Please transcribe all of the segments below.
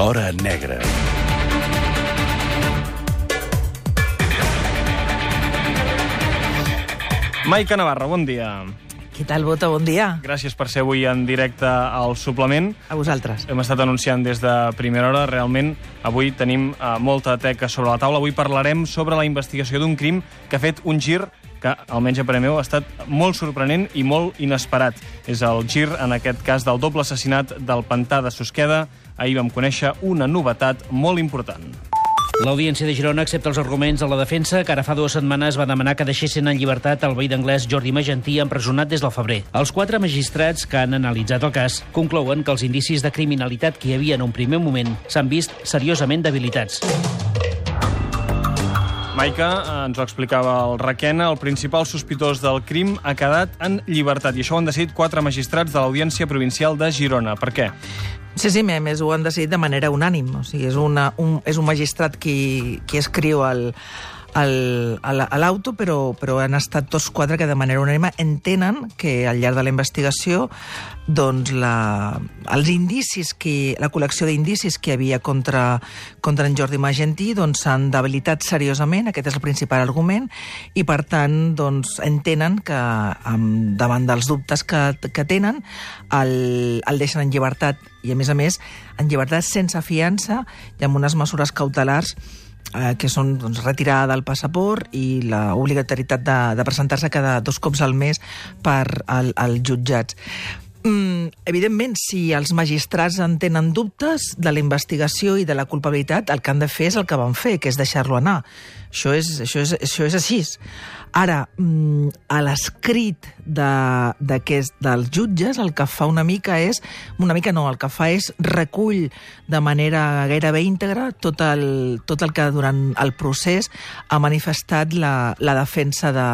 L'Hora Negra. Maica Navarra, bon dia. Què tal, Bota? Bon dia. Gràcies per ser avui en directe al suplement. A vosaltres. Hem estat anunciant des de primera hora. Realment, avui tenim uh, molta teca sobre la taula. Avui parlarem sobre la investigació d'un crim que ha fet un gir que, almenys a parer meu, ha estat molt sorprenent i molt inesperat. És el gir, en aquest cas, del doble assassinat del pantà de Susqueda. Ahir vam conèixer una novetat molt important. L'Audiència de Girona accepta els arguments de la defensa que ara fa dues setmanes va demanar que deixessin en llibertat el veí d'anglès Jordi Magentí empresonat des del febrer. Els quatre magistrats que han analitzat el cas conclouen que els indicis de criminalitat que hi havia en un primer moment s'han vist seriosament debilitats. Maica, eh, ens ho explicava el Requena, el principal sospitós del crim ha quedat en llibertat i això ho han decidit quatre magistrats de l'Audiència Provincial de Girona. Per què? Sí, sí, a més ho han decidit de manera unànim. O sigui, és, una, un, és un magistrat qui, qui escriu el, a l'auto, però, però han estat tots quatre que de manera unànime entenen que al llarg de la investigació doncs la, els indicis, que, la col·lecció d'indicis que havia contra, contra en Jordi Magentí doncs, s'han doncs, debilitat seriosament, aquest és el principal argument, i per tant doncs, entenen que amb, davant dels dubtes que, que tenen el, el deixen en llibertat i a més a més en llibertat sense fiança i amb unes mesures cautelars eh, que són doncs, retirada del passaport i l'obligatorietat de, de presentar-se cada dos cops al mes per al, als jutjats. Mm, evidentment, si els magistrats en tenen dubtes de la investigació i de la culpabilitat, el que han de fer és el que van fer, que és deixar-lo anar. Això és, això és, això és així. Ara, mm, a l'escrit de, de dels jutges, el que fa una mica és... Una mica no, el que fa és recull de manera gairebé íntegra tot el, tot el que durant el procés ha manifestat la, la defensa de,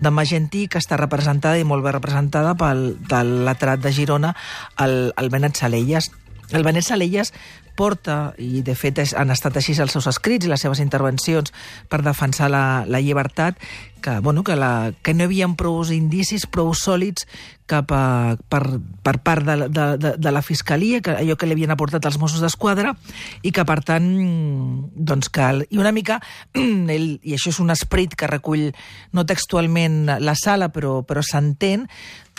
de Magentí, que està representada i molt bé representada pel del letrat de Girona, el, el Benet Salelles. El Benet Salelles porta, i de fet han estat així els seus escrits i les seves intervencions per defensar la, la llibertat, que, bueno, que, la, que no hi havia prou indicis, prou sòlids cap a, per, per part de, de, de, de la Fiscalia, que allò que li havien aportat els Mossos d'Esquadra, i que, per tant, doncs cal... I una mica, ell, i això és un esperit que recull no textualment la sala, però, però s'entén,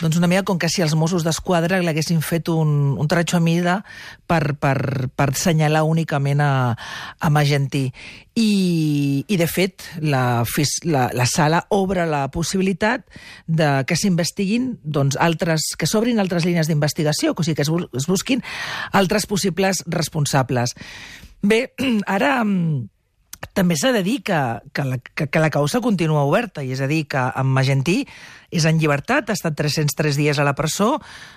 doncs una mica com que si els Mossos d'Esquadra l'haguessin fet un, un tratxo a mida per, per, per assenyalar únicament a, a Magentí. I, i de fet, la, la, la sala obre la possibilitat de que s'investiguin doncs, altres, que s'obrin altres línies d'investigació, o sigui, que es, es busquin altres possibles responsables. Bé, ara també s'ha de dir que, que, la, que, que la causa continua oberta, i és a dir, que amb Magentí és en llibertat, ha estat 303 dies a la presó,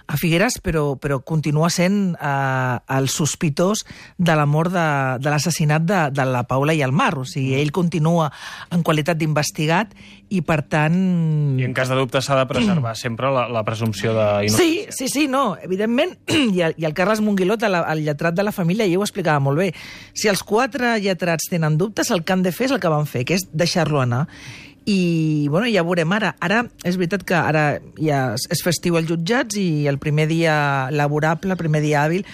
a Figueres, però, però continua sent eh, el sospitós de la mort de, de l'assassinat de, de la Paula i el Mar. O sigui, ell continua en qualitat d'investigat i, per tant... I en cas de dubte s'ha de preservar sempre la, la presumpció d'innocència. Sí, sí, sí, no, evidentment. I el, i el Carles Monguilot, el, el lletrat de la família, ja ho explicava molt bé. Si els quatre lletrats tenen dubtes, el que han de fer és el que van fer, que és deixar-lo anar i bueno, ja veurem ara. Ara és veritat que ara ja és festiu als jutjats i el primer dia laborable, el primer dia hàbil,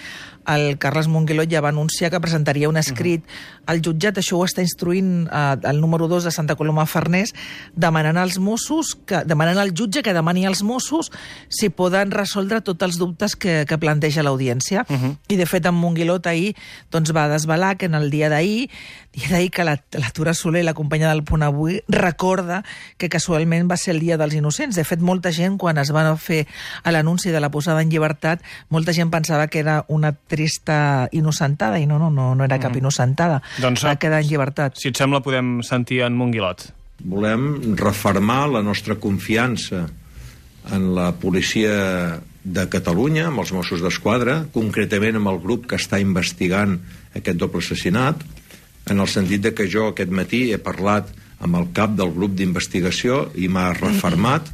el Carles Monguilot ja va anunciar que presentaria un escrit uh -huh. Al jutjat, això ho està instruint eh, el número 2 de Santa Coloma Farners, demanant als Mossos, que, demanant al jutge que demani als Mossos si poden resoldre tots els dubtes que, que planteja l'audiència. Uh -huh. I, de fet, en Monguilot ahir doncs, va desvelar que en el dia d'ahir i d'ahir que la, la Tura Soler, la companya del Punt Avui, recorda que casualment va ser el dia dels innocents. De fet, molta gent, quan es va fer l'anunci de la posada en llibertat, molta gent pensava que era una trista innocentada, i no, no, no, no era cap mm. innocentada. Doncs, va quedar en llibertat. Si et sembla, podem sentir en Monguilot. Volem reformar la nostra confiança en la policia de Catalunya, amb els Mossos d'Esquadra, concretament amb el grup que està investigant aquest doble assassinat, en el sentit de que jo aquest matí he parlat amb el cap del grup d'investigació i m'ha refermat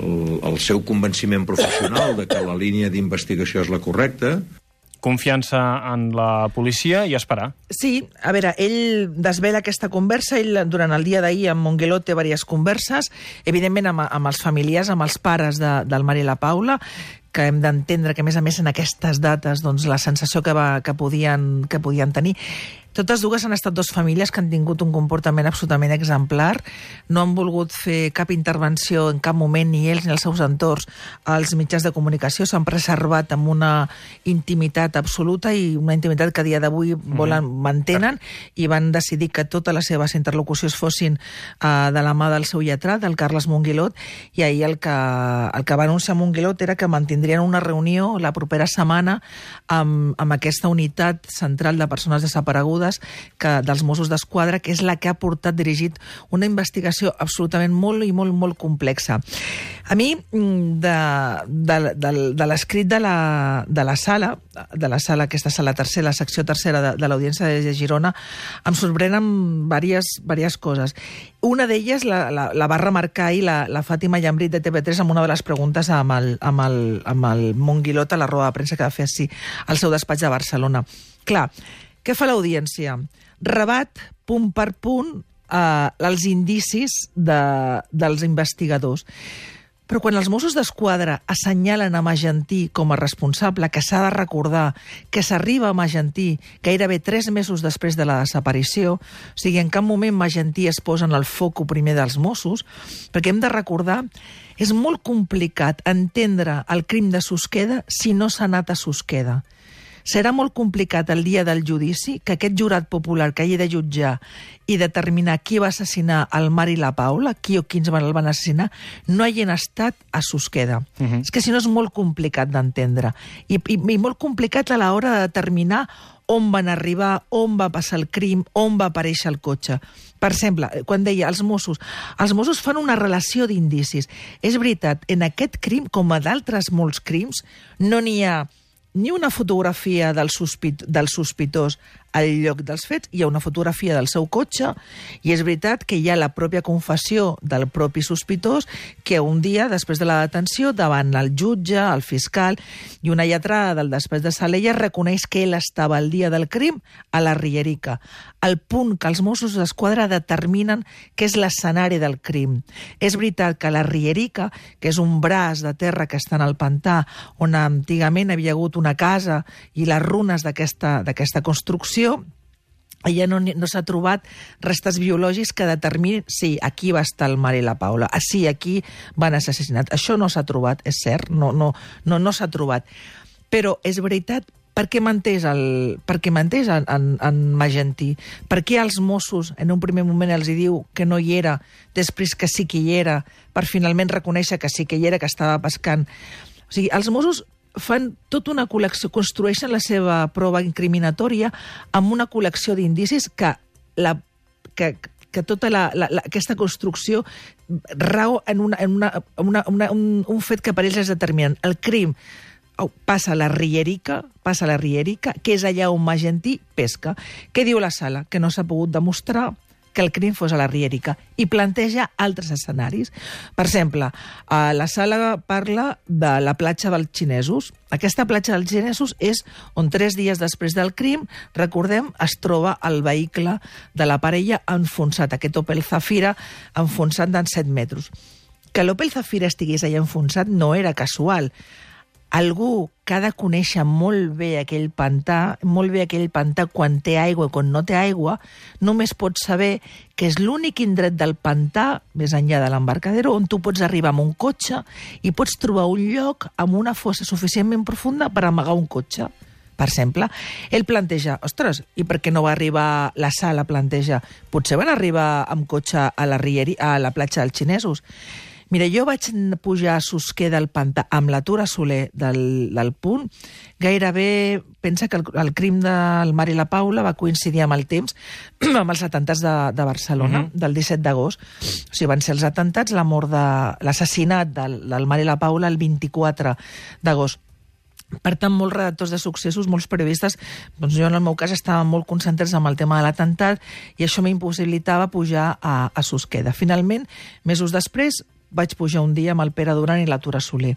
el, el seu convenciment professional de que la línia d'investigació és la correcta, confiança en la policia i esperar. Sí, a veure, ell desvela aquesta conversa, ell durant el dia d'ahir amb Monguelot té diverses converses, evidentment amb, amb els familiars, amb els pares de, del Mar i la Paula, que hem d'entendre que, a més a més, en aquestes dates, doncs, la sensació que, va, que, podien, que podien tenir totes dues han estat dues famílies que han tingut un comportament absolutament exemplar, no han volgut fer cap intervenció en cap moment, ni ells ni els seus entorns, als mitjans de comunicació, s'han preservat amb una intimitat absoluta i una intimitat que a dia d'avui mm. volen, mantenen i van decidir que totes les seves interlocucions fossin uh, de la mà del seu lletrat, del Carles Monguilot, i ahir el que, el que va anunciar Monguilot era que mantindrien una reunió la propera setmana amb, amb aquesta unitat central de persones desaparegudes Bermudes que, dels Mossos d'Esquadra, que és la que ha portat dirigit una investigació absolutament molt i molt, molt complexa. A mi, mm, de, de, de, de l'escrit de, la, de la sala, de la sala, aquesta sala tercera, la secció tercera de, de l'Audiència de Girona, em sorprenen diverses, diverses coses. Una d'elles la, la, la va remarcar ahir la, la Fàtima Llambrit de TV3 amb una de les preguntes amb el, amb el, amb el Monguilot a la roda de premsa que va fer així al seu despatx de Barcelona. Clar, què fa l'audiència? Rebat, punt per punt, eh, els indicis de, dels investigadors. Però quan els Mossos d'Esquadra assenyalen a Magentí com a responsable, que s'ha de recordar que s'arriba a Magentí gairebé tres mesos després de la desaparició, o sigui, en cap moment Magentí es posa en el foc primer dels Mossos, perquè hem de recordar és molt complicat entendre el crim de Susqueda si no s'ha anat a Susqueda. Serà molt complicat el dia del judici que aquest jurat popular que hagi de jutjar i determinar qui va assassinar el Mar i la Paula, qui o quins el van assassinar, no hagin estat a Susqueda. Uh -huh. És que si no és molt complicat d'entendre. I, i, I molt complicat a l'hora de determinar on van arribar, on va passar el crim, on va aparèixer el cotxe. Per exemple, quan deia els Mossos, els Mossos fan una relació d'indicis. És veritat, en aquest crim, com a d'altres molts crims, no n'hi ha ni una fotografia del, sospit, del sospitós al lloc dels fets, hi ha una fotografia del seu cotxe i és veritat que hi ha la pròpia confessió del propi sospitós que un dia, després de la detenció, davant el jutge, el fiscal i una lletrada del després de Salella reconeix que ell estava el dia del crim a la Rierica, al punt que els Mossos d'Esquadra determinen que és l'escenari del crim. És veritat que la Rierica, que és un braç de terra que està en el pantà, on antigament havia hagut una casa i les runes d'aquesta construcció, allà no, no s'ha trobat restes biològics que determinin sí, aquí va estar el Mar i la Paula, ah, sí, aquí van assassinat. Això no s'ha trobat, és cert, no, no, no, no s'ha trobat. Però és veritat per què menteix, el, per què menteix en, en, en Magentí? Per què els Mossos en un primer moment els hi diu que no hi era, després que sí que hi era, per finalment reconèixer que sí que hi era, que estava pescant? O sigui, els Mossos fan tota una col·lecció, construeixen la seva prova incriminatòria amb una col·lecció d'indicis que, la, que, que tota la, la, la, aquesta construcció rau en, una, en una, una, una, un, un fet que per ells és determinant. El crim passa a la Rierica, passa a la Rierica, que és allà on Magentí pesca. Què diu la sala? Que no s'ha pogut demostrar que el crim fos a la Rièrica i planteja altres escenaris. Per exemple, a la sala parla de la platja dels xinesos. Aquesta platja dels xinesos és on tres dies després del crim, recordem, es troba el vehicle de la parella enfonsat, aquest Opel Zafira enfonsat d'en 7 metres. Que l'Opel Zafira estigués allà enfonsat no era casual algú que ha de conèixer molt bé aquell pantà, molt bé aquell pantà quan té aigua i quan no té aigua, només pots saber que és l'únic indret del pantà, més enllà de l'embarcadero, on tu pots arribar amb un cotxe i pots trobar un lloc amb una fossa suficientment profunda per amagar un cotxe. Per exemple, ell planteja, ostres, i per què no va arribar la sala, planteja, potser van arribar amb cotxe a la, rieri, a la platja dels xinesos. Mira, jo vaig pujar a Susquer del Pantà amb la Tura Soler del, del punt. Gairebé, pensa que el, el crim del Mar i la Paula va coincidir amb el temps amb els atentats de, de Barcelona, uh mhm. -huh. del 17 d'agost. O sigui, van ser els atentats, la mort de l'assassinat del, del Mar i la Paula el 24 d'agost. Per tant, molts redactors de successos, molts periodistes, doncs jo en el meu cas estava molt concentrats amb el tema de l'atemptat i això m'impossibilitava pujar a, a Susqueda. Finalment, mesos després, vaig pujar un dia amb el Pere Duran i la Tura Soler.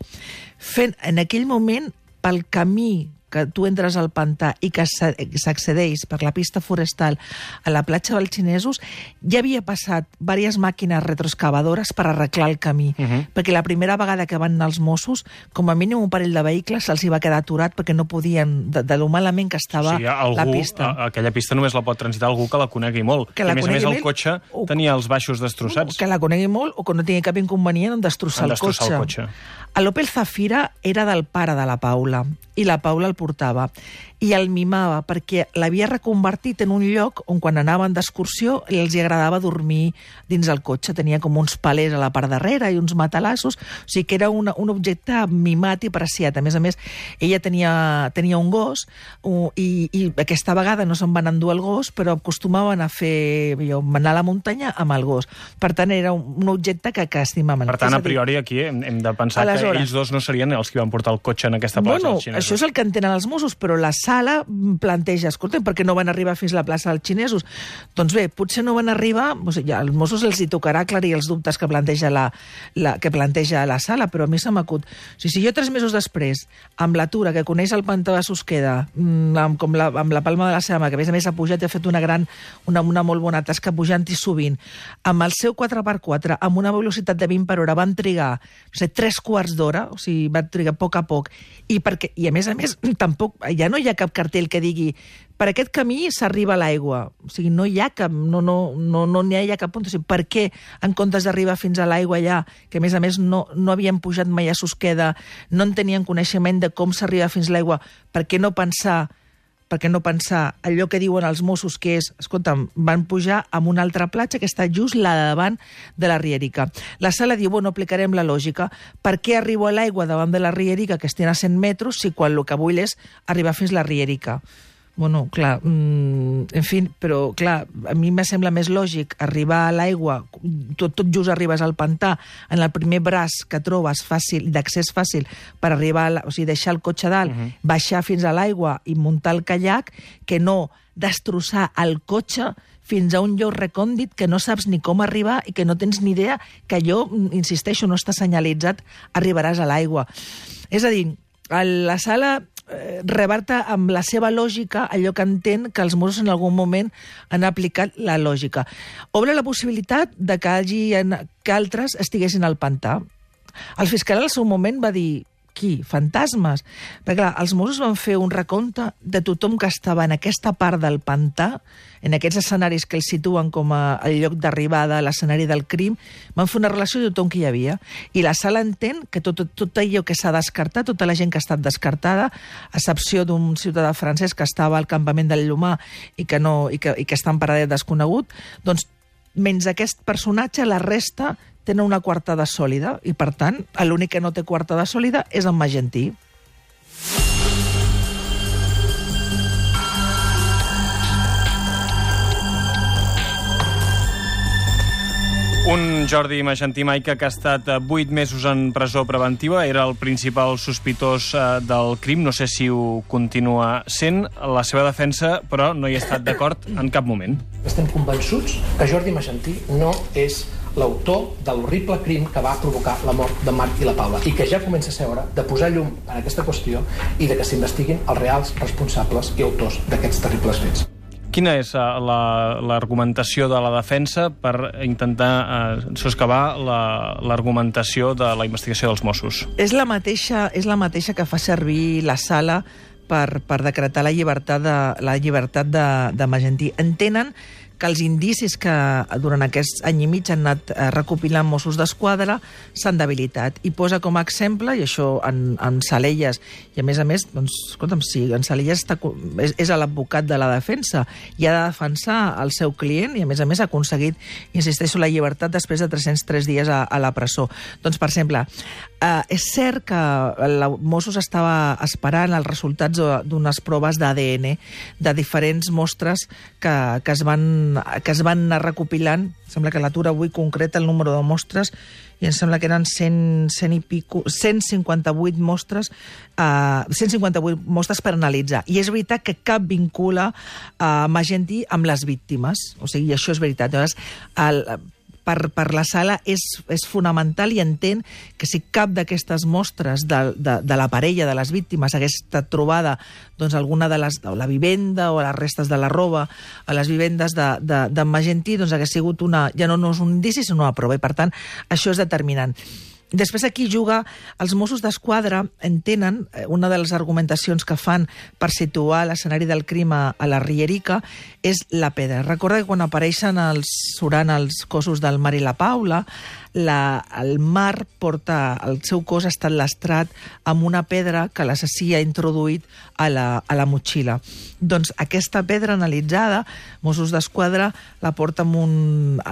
Fent, en aquell moment, pel camí que tu entres al pantà i que s'a- s'accedeix per la pista forestal a la platja dels xinesos, ja havia passat diverses màquines retroexcavadores per arreglar el camí. Uh -huh. Perquè la primera vegada que van anar els Mossos, com a mínim un parell de vehicles se'ls hi va quedar aturat perquè no podien, de, de lo malament que estava o sigui, algú, la pista. a- aquella pista només la pot transitar algú que la conegui molt. Que I la a més a més, el cotxe o- tenia els baixos destrossats. Que la conegui molt o que no tingui cap inconvenient en destrossar, En destrossar el cotxe. El l'Opel Zafira era del pare de la Paula i la Paula el reportaba i el mimava perquè l'havia reconvertit en un lloc on quan anaven d'excursió els hi agradava dormir dins el cotxe. Tenia com uns palers a la part darrere i uns matalassos, o sigui que era una, un objecte mimat i preciat. A més a més, ella tenia, tenia un gos i, i aquesta vegada no se'n van endur el gos, però acostumaven a fer jo, anar a la muntanya amb el gos. Per tant, era un, objecte que, que estimaven. Per tant, a priori, aquí hem, hem de pensar Aleshores- que ells dos no serien els que van portar el cotxe en aquesta plaça Bueno, això és el que entenen els Mossos, però la sala planteja, escolta, per què no van arribar fins a la plaça dels xinesos? Doncs bé, potser no van arribar, o sigui, als Mossos els hi tocarà aclarir els dubtes que planteja la, la, que planteja la sala, però a mi se m'acut. O sigui, si jo tres mesos després, amb l'atura que coneix el pantà de Susqueda, mm, amb, com la, amb la palma de la seva mà, que a més a més ha pujat i ha fet una gran, una, una molt bona tasca pujant-hi sovint, amb el seu 4x4, amb una velocitat de 20 per hora, van trigar, no sé, tres quarts d'hora, o sigui, va trigar a poc a poc, i, perquè, i a més a més, tampoc, ja no hi ha cap cartell que digui per aquest camí s'arriba a l'aigua. O sigui, no hi ha cap, no, no, no, no n'hi ha cap punt. O sigui, per què, en comptes d'arribar fins a l'aigua allà, que a més a més no, no havien pujat mai a Susqueda, no en tenien coneixement de com s'arriba fins a l'aigua, per què no pensar per què no pensar allò que diuen els Mossos, que és, escolta'm, van pujar amb una altra platja que està just la de davant de la Rierica. La sala diu, bueno, aplicarem la lògica. Per què arribo a l'aigua davant de la Rierica, que estan a 100 metres, si quan el que vull és arribar fins a la Rierica? Bueno, clar, mm, en fi, però clar, a mi me sembla més lògic arribar a l'aigua, tot, tot just arribes al pantà, en el primer braç que trobes fàcil, d'accés fàcil, per arribar, a la, o sigui, deixar el cotxe dalt, uh -huh. baixar fins a l'aigua i muntar el kayak, que no destrossar el cotxe fins a un lloc recòndit que no saps ni com arribar i que no tens ni idea que allò, mm, insisteixo, no està senyalitzat, arribaràs a l'aigua. És a dir, a la sala rebarta amb la seva lògica allò que entén que els Mossos en algun moment han aplicat la lògica. Obre la possibilitat de que, hagi, que altres estiguessin al pantà. El fiscal al seu moment va dir qui? Fantasmes? Perquè clar, els Mossos van fer un recompte de tothom que estava en aquesta part del pantà, en aquests escenaris que els situen com a el lloc d'arribada, l'escenari del crim, van fer una relació de tothom que hi havia. I la sala entén que tot, tot, tot allò que s'ha descartat, tota la gent que ha estat descartada, a excepció d'un ciutadà francès que estava al campament del Llumà i que, no, i que, i que està en paradet desconegut, doncs menys aquest personatge, la resta tenen una quartada sòlida i, per tant, l'únic que no té quartada sòlida és en Magentí. Un Jordi Magentí Maica que ha estat 8 mesos en presó preventiva, era el principal sospitós eh, del crim, no sé si ho continua sent, la seva defensa, però no hi ha estat d'acord en cap moment. Estem convençuts que Jordi Magentí no és l'autor de l'horrible crim que va provocar la mort de Marc i la Paula i que ja comença a ser hora de posar llum en aquesta qüestió i de que s'investiguin els reals responsables i autors d'aquests terribles fets. Quina és eh, la- l'argumentació la, de la defensa per intentar eh, soscavar la- l'argumentació la, de la investigació dels Mossos? És la mateixa, és la mateixa que fa servir la sala per, per decretar la llibertat de, la llibertat de, de Magentí. Entenen que els indicis que durant aquest any i mig han anat eh, recopilant Mossos d'Esquadra s'han debilitat. I posa com a exemple, i això en, en Salelles, i a més a més, doncs, escolta'm, si en Salelles està, és, és l'advocat de la defensa i ha de defensar el seu client i a més a més ha aconseguit, insisteixo, la llibertat després de 303 dies a, a la presó. Doncs, per exemple, eh, és cert que la Mossos estava esperant els resultats d'unes proves d'ADN de diferents mostres que, que, es van, que es van anar recopilant. Sembla que l'atura avui concreta el número de mostres i em sembla que eren 100, 100 i pico, 158 mostres, eh, 158 mostres per analitzar. I és veritat que cap vincula a Magentí amb les víctimes. O sigui, això és veritat. Llavors, el, per, per la sala és, és fonamental i entén que si cap d'aquestes mostres de, de, de la parella de les víctimes hagués estat trobada doncs, alguna de les, o la vivenda o les restes de la roba a les vivendes d'en de, de, Magentí, doncs hagués sigut una, ja no, no és un indici, sinó una prova. I, per tant, això és determinant. Després aquí juga, els Mossos d'Esquadra entenen, eh, una de les argumentacions que fan per situar l'escenari del crim a, a la Rierica és la pedra. Recorda que quan apareixen els, surant els cossos del Mar i la Paula, la, el mar porta, el seu cos ha estat lastrat amb una pedra que l'assassí ha introduït a la, a la motxilla. Doncs aquesta pedra analitzada, Mossos d'Esquadra la porta amb un...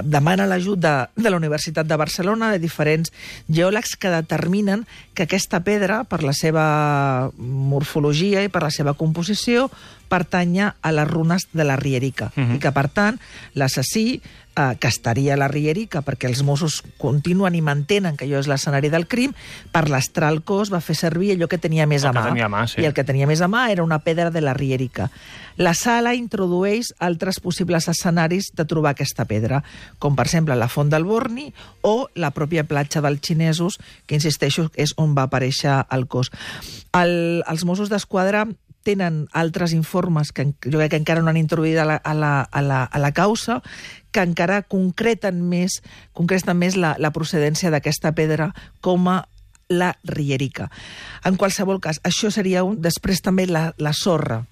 demana l'ajut de, de la Universitat de Barcelona, de diferents geòlegs que determinen que aquesta pedra, per la seva morfologia i per la seva composició, pertanya a les runes de la Rierica. Uh -huh. I que, per tant, l'assassí eh, que estaria a la Rierica, perquè els Mossos continuen i mantenen que allò és l'escenari del crim, per l'estrar el cos va fer servir allò que tenia més el a mà. Tenia a mà sí. I el que tenia més a mà era una pedra de la Rierica. La sala introdueix altres possibles escenaris de trobar aquesta pedra, com per exemple la Font del Borni o la pròpia platja dels xinesos, que insisteixo és on va aparèixer el cos. El, els Mossos d'Esquadra tenen altres informes que jo crec que encara no han introduït a la, a la, a la, a la causa, que encara concreten més, concreten més la, la procedència d'aquesta pedra com a la rierica. En qualsevol cas, això seria un... Després també la, la sorra.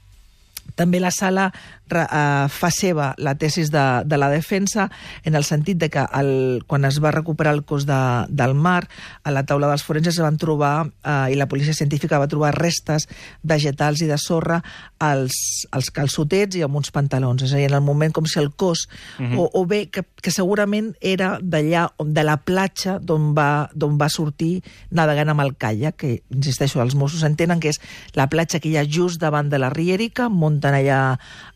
També la sala eh, fa seva la tesis de, de la defensa en el sentit de que el, quan es va recuperar el cos de, del mar, a la taula dels forenses es van trobar, eh, i la policia científica va trobar restes vegetals i de sorra als, als calçotets i amb uns pantalons. És a dir, en el moment com si el cos, uh -huh. o, o bé que, que segurament era d'allà, de la platja d'on va, va sortir navegant amb el calla, que, insisteixo, els Mossos entenen que és la platja que hi ha just davant de la Rierica, munten allà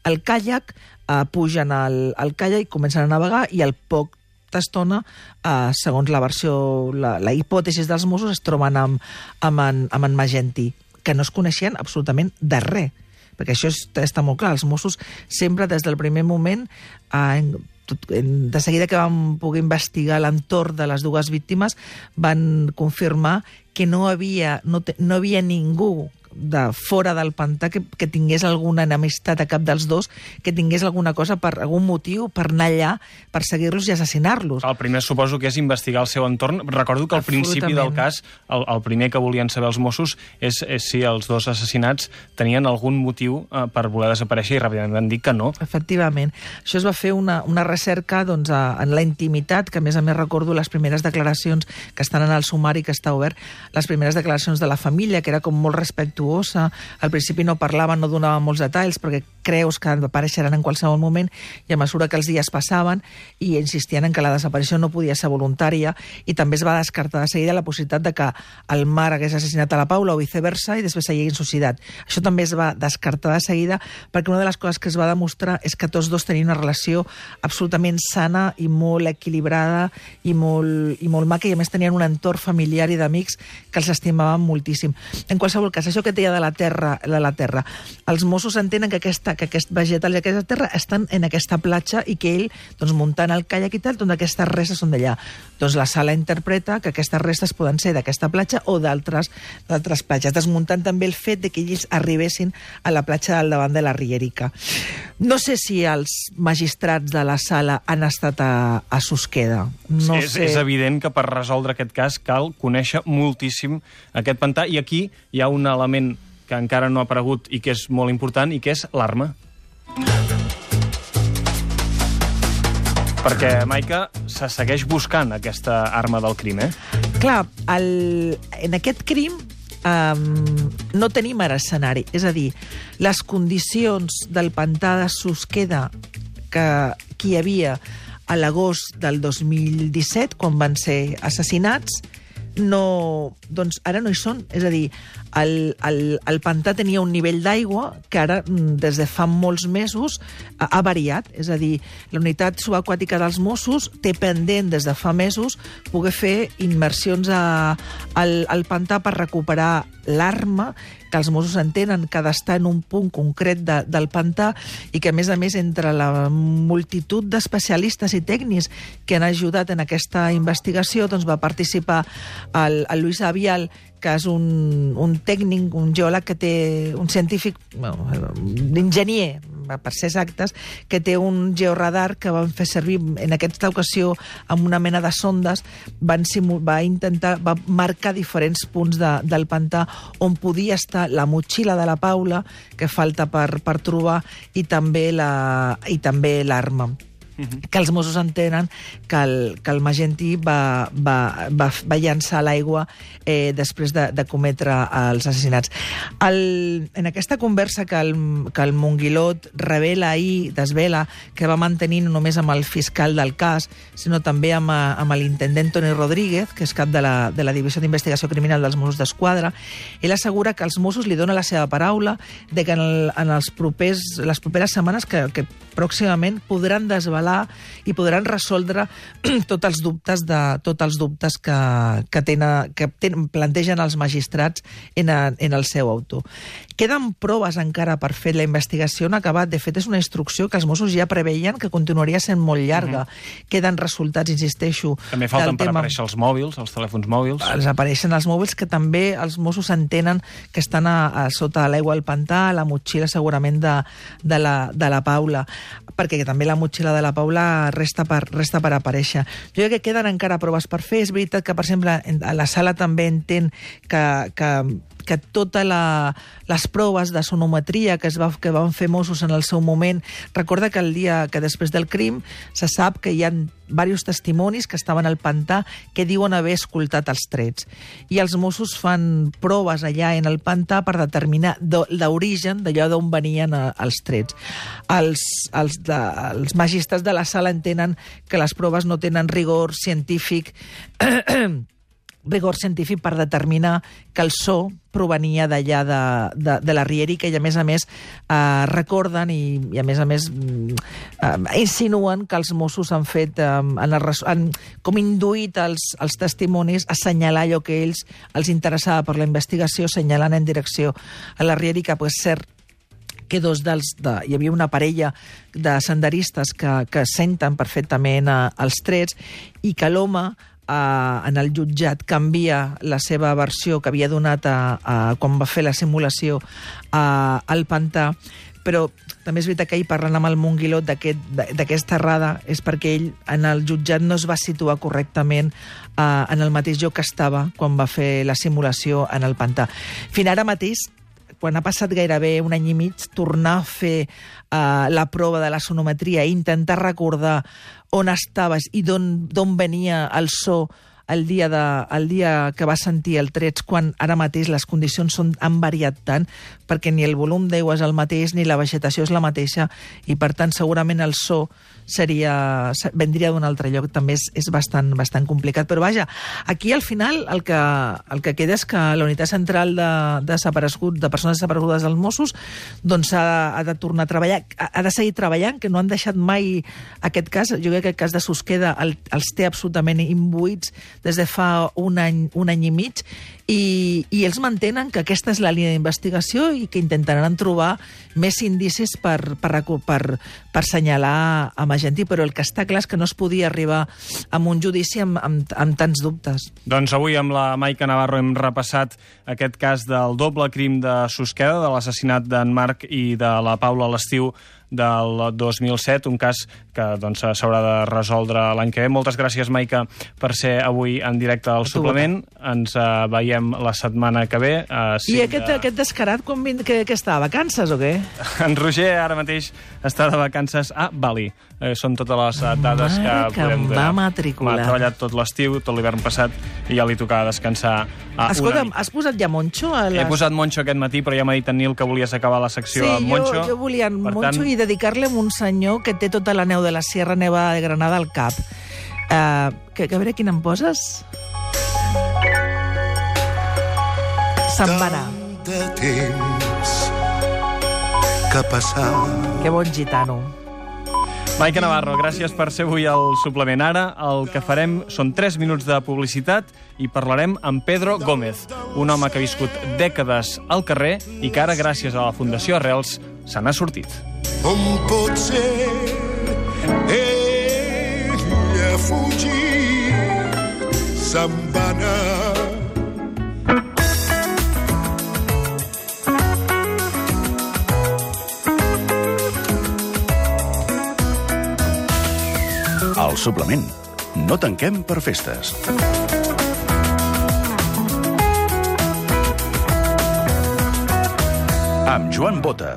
el caiac, eh, pugen al, al caiac i comencen a navegar i al poc d'estona, eh, segons la versió, la, la hipòtesi dels Mossos, es troben amb, amb, en, amb en Magentí, que no es coneixien absolutament de res perquè això és, està molt clar, els Mossos sempre des del primer moment eh, tot, de seguida que vam poder investigar l'entorn de les dues víctimes van confirmar que no havia, no, te, no havia ningú de fora del pantà que, que tingués alguna enemistat a cap dels dos, que tingués alguna cosa per algun motiu per anar allà, per seguir-los i assassinar-los. El primer suposo que és investigar el seu entorn. Recordo que al principi del cas el, el primer que volien saber els Mossos és, és si els dos assassinats tenien algun motiu eh, per voler desaparèixer i ràpidament van dir que no. Efectivament. Això es va fer una, una recerca doncs, a, en la intimitat, que a més a més recordo les primeres declaracions que estan en el sumari que està obert, les primeres declaracions de la família, que era com molt respectuosa afectuosa. Al principi no parlava, no donava molts detalls, perquè creus que apareixeran en qualsevol moment, i a mesura que els dies passaven, i insistien en que la desaparició no podia ser voluntària, i també es va descartar de seguida la possibilitat de que el mar hagués assassinat a la Paula o viceversa, i després s'hi haguessin suicidat. Això també es va descartar de seguida, perquè una de les coses que es va demostrar és que tots dos tenien una relació absolutament sana i molt equilibrada i molt, i molt maca, i a més tenien un entorn familiar i d'amics que els estimaven moltíssim. En qualsevol cas, això que deia de la terra, de la terra. Els Mossos entenen que, aquesta, que aquest vegetal i aquesta terra estan en aquesta platja i que ell, doncs, muntant el caiac i tal, doncs aquestes restes són d'allà. Doncs la sala interpreta que aquestes restes poden ser d'aquesta platja o d'altres d'altres platges, desmuntant també el fet de que ells arribessin a la platja del davant de la Rierica. No sé si els magistrats de la sala han estat a, a Susqueda. No és, sé. és evident que per resoldre aquest cas cal conèixer moltíssim aquest pantà i aquí hi ha un element que encara no ha aparegut i que és molt important, i que és l'arma. Perquè, Maica, se segueix buscant aquesta arma del crim, eh? Clar, el, en aquest crim um, no tenim ara escenari. És a dir, les condicions del pantà de Susqueda que, que hi havia a l'agost del 2017, quan van ser assassinats, no, doncs ara no hi són. És a dir, el, el, el pantà tenia un nivell d'aigua que ara, mm, des de fa molts mesos, ha, ha variat. És a dir, la unitat subaquàtica dels Mossos té pendent des de fa mesos poder fer immersions a, al, al pantà per recuperar l'arma que els Mossos entenen que ha d'estar en un punt concret de, del pantà i que, a més a més, entre la multitud d'especialistes i tècnics que han ajudat en aquesta investigació, doncs va participar el, el Lluís Avial, que és un, un tècnic, un geòleg que té, un científic, bueno, un enginyer, per ser exactes, que té un georadar que van fer servir en aquesta ocasió amb una mena de sondes, van va intentar, va marcar diferents punts de, del pantà on podia estar la motxilla de la Paula, que falta per, per trobar, i també la i també l'arma. Que els Mossos entenen que el, que el Magentí va, va, va, va llançar l'aigua eh, després de, de cometre els assassinats. El, en aquesta conversa que el, que el Monguilot revela ahir, desvela, que va mantenir no només amb el fiscal del cas, sinó també amb, amb l'intendent Toni Rodríguez, que és cap de la, de la Divisió d'Investigació Criminal dels Mossos d'Esquadra, ell assegura que els Mossos li dona la seva paraula de que en, el, en els propers, les properes setmanes que, que pròximament podran desvelar i podran resoldre tots els dubtes de tots els dubtes que, que, tenen, que tenen, plantegen els magistrats en, a, en el seu autor. Queden proves encara per fer la investigació no acabat. De fet, és una instrucció que els Mossos ja preveien que continuaria sent molt llarga. Mm -hmm. Queden resultats, insisteixo... També falten per tema... aparèixer els mòbils, els telèfons mòbils. Els apareixen els mòbils que també els Mossos entenen que estan a, a sota l'aigua al pantà, a la motxilla segurament de, de, la, de la Paula, perquè també la motxilla de la Paula resta per, resta per aparèixer. Jo crec que queden encara proves per fer. És veritat que, per exemple, la sala també entén que, que que totes les proves de sonometria que, es va, que van fer Mossos en el seu moment, recorda que el dia que després del crim se sap que hi ha diversos testimonis que estaven al pantà que diuen haver escoltat els trets. I els Mossos fan proves allà en el pantà per determinar l'origen d'allò d'on venien eh, els trets. Els, els, de, els magistrats de la sala entenen que les proves no tenen rigor científic rigor científic per determinar que el so provenia d'allà de, de, de la Rieri, que a més a més eh, recorden i, i a més a més eh, insinuen que els Mossos han fet, eh, han, han com induït els, els testimonis a assenyalar allò que ells els interessava per la investigació, assenyalant en direcció a la Rieri, que pues, cert que dos dels... De, hi havia una parella de senderistes que, que senten perfectament eh, els trets i que l'home eh, en el jutjat canvia la seva versió que havia donat a, a, quan va fer la simulació a, al pantà, però també és veritat que ell parlant amb el Monguilot d'aquesta aquest, errada és perquè ell en el jutjat no es va situar correctament eh, en el mateix lloc que estava quan va fer la simulació en el pantà. Fins ara mateix quan ha passat gairebé un any i mig, tornar a fer uh, la prova de la sonometria i intentar recordar on estaves i d'on venia el so el dia, de, el dia que va sentir el trets, quan ara mateix les condicions són, han variat tant, perquè ni el volum d'aigua és el mateix, ni la vegetació és la mateixa, i per tant segurament el so seria, vendria d'un altre lloc, també és, és bastant, bastant complicat. Però vaja, aquí al final el que, el que queda és que la unitat central de, de, de persones desaparegudes dels Mossos doncs ha, ha de tornar a treballar, ha, ha de seguir treballant, que no han deixat mai aquest cas. Jo crec que el cas de Susqueda el, els té absolutament imbuïts des de fa un any, un any i mig i, i ells mantenen que aquesta és la línia d'investigació i que intentaran trobar més indicis per, per, per, per assenyalar a Magentí, però el que està clar és que no es podia arribar a un judici amb, amb, amb tants dubtes. Doncs avui amb la Maica Navarro hem repassat aquest cas del doble crim de Susqueda, de l'assassinat d'en Marc i de la Paula a l'estiu del 2007, un cas que doncs, s'haurà doncs, de resoldre l'any que ve. Moltes gràcies, Maica, per ser avui en directe al suplement. Ens uh, veiem la setmana que ve. Uh, I aquest, de... aquest descarat, quan vin... que, que està, a vacances o què? En Roger ara mateix està de vacances a Bali. Eh, són totes les uh, dades Mare que, que podem va matricular. M'ha treballat tot l'estiu, tot l'hivern passat, i ja li tocava descansar uh, Escolta'm, has posat ja Moncho? A les... He posat Moncho aquest matí, però ja m'ha dit en Nil que volies acabar la secció sí, amb Moncho. Jo, jo volia en Moncho tant... i dedicar-li a un senyor que té tota la neu de la Sierra Nevada de Granada al cap. Uh, que, que a veure quin em poses? Se'n va anar. de temps que passar. Que bon gitano. Maica Navarro, gràcies per ser avui al suplement. Ara el que farem són 3 minuts de publicitat i parlarem amb Pedro Gómez, un home que ha viscut dècades al carrer i que ara, gràcies a la Fundació Arrels, se n'ha sortit. On pot ser ella fugir se'n va anar Al suplement. No tanquem per festes. Amb Joan Bota,